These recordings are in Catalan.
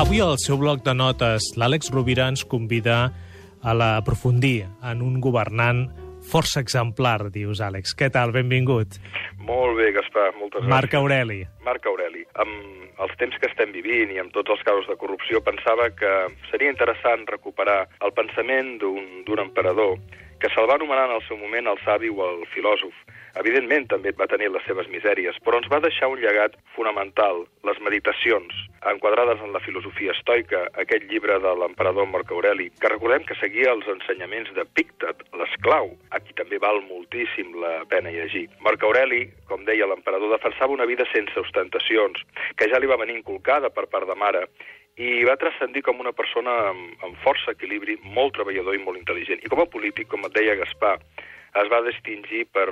Avui al seu bloc de notes, l'Àlex Rovira ens convida a l'aprofundir en un governant força exemplar, dius, Àlex. Què tal? Benvingut. Molt bé, Gaspar, moltes gràcies. Marc Aureli. Marc Aureli. Amb els temps que estem vivint i amb tots els casos de corrupció, pensava que seria interessant recuperar el pensament d'un emperador que se'l va anomenar en el seu moment el savi o el filòsof. Evidentment, també va tenir les seves misèries, però ens va deixar un llegat fonamental, les meditacions, enquadrades en la filosofia estoica, aquest llibre de l'emperador Marc Aureli, que recordem que seguia els ensenyaments de Píctet, l'esclau, a qui també val moltíssim la pena llegir. Marc Aureli, com deia l'emperador, defensava una vida sense ostentacions, que ja li va venir inculcada per part de mare, i va transcendir com una persona amb, amb força equilibri, molt treballador i molt intel·ligent. I com a polític, com et deia Gaspar, es va distingir per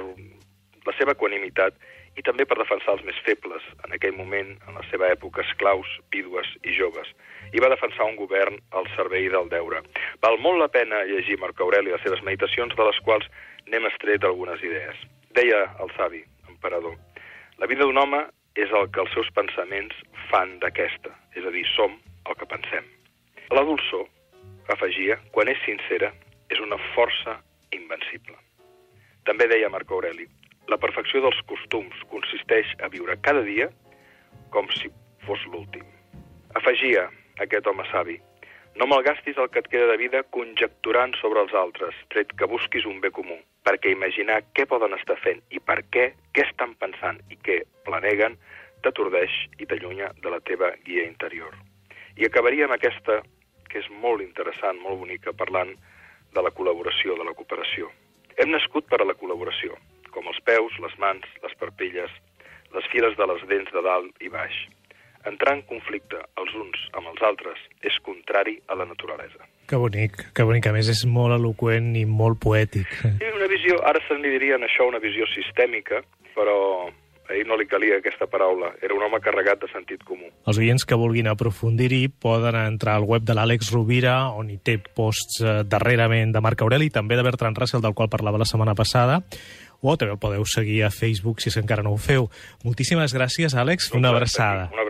la seva equanimitat i també per defensar els més febles, en aquell moment, en la seva època, esclaus, vídues i joves. I va defensar un govern al servei del deure. Val molt la pena llegir Marc Aureli les seves meditacions, de les quals n'hem estret algunes idees. Deia el savi, emperador, la vida d'un home és el que els seus pensaments fan d'aquesta, és a dir, som el que pensem. La dolçor, afegia, quan és sincera, és una força invencible. També deia Marc Aureli, la perfecció dels costums consisteix a viure cada dia com si fos l'últim. Afegia aquest home savi, no malgastis el que et queda de vida conjecturant sobre els altres, tret que busquis un bé comú, perquè imaginar què poden estar fent i per què, què estan pensant i què planeguen, t'atordeix i t'allunya de la teva guia interior. I acabaria amb aquesta, que és molt interessant, molt bonica, parlant de la col·laboració, de la cooperació. Mans, les parpelles, les files de les dents de dalt i baix. Entrar en conflicte els uns amb els altres és contrari a la naturalesa. Que bonic, que bonic. A més, és molt eloqüent i molt poètic. Sí, una visió, ara se'n diria en això una visió sistèmica, però a ell no li calia aquesta paraula. Era un home carregat de sentit comú. Els oients que vulguin aprofundir-hi poden entrar al web de l'Àlex Rovira, on hi té posts eh, darrerament de Marc Aureli, també de Bertran Russell, del qual parlava la setmana passada, o també el podeu seguir a Facebook si encara no ho feu. Moltíssimes gràcies, Àlex. Una abraçada. Una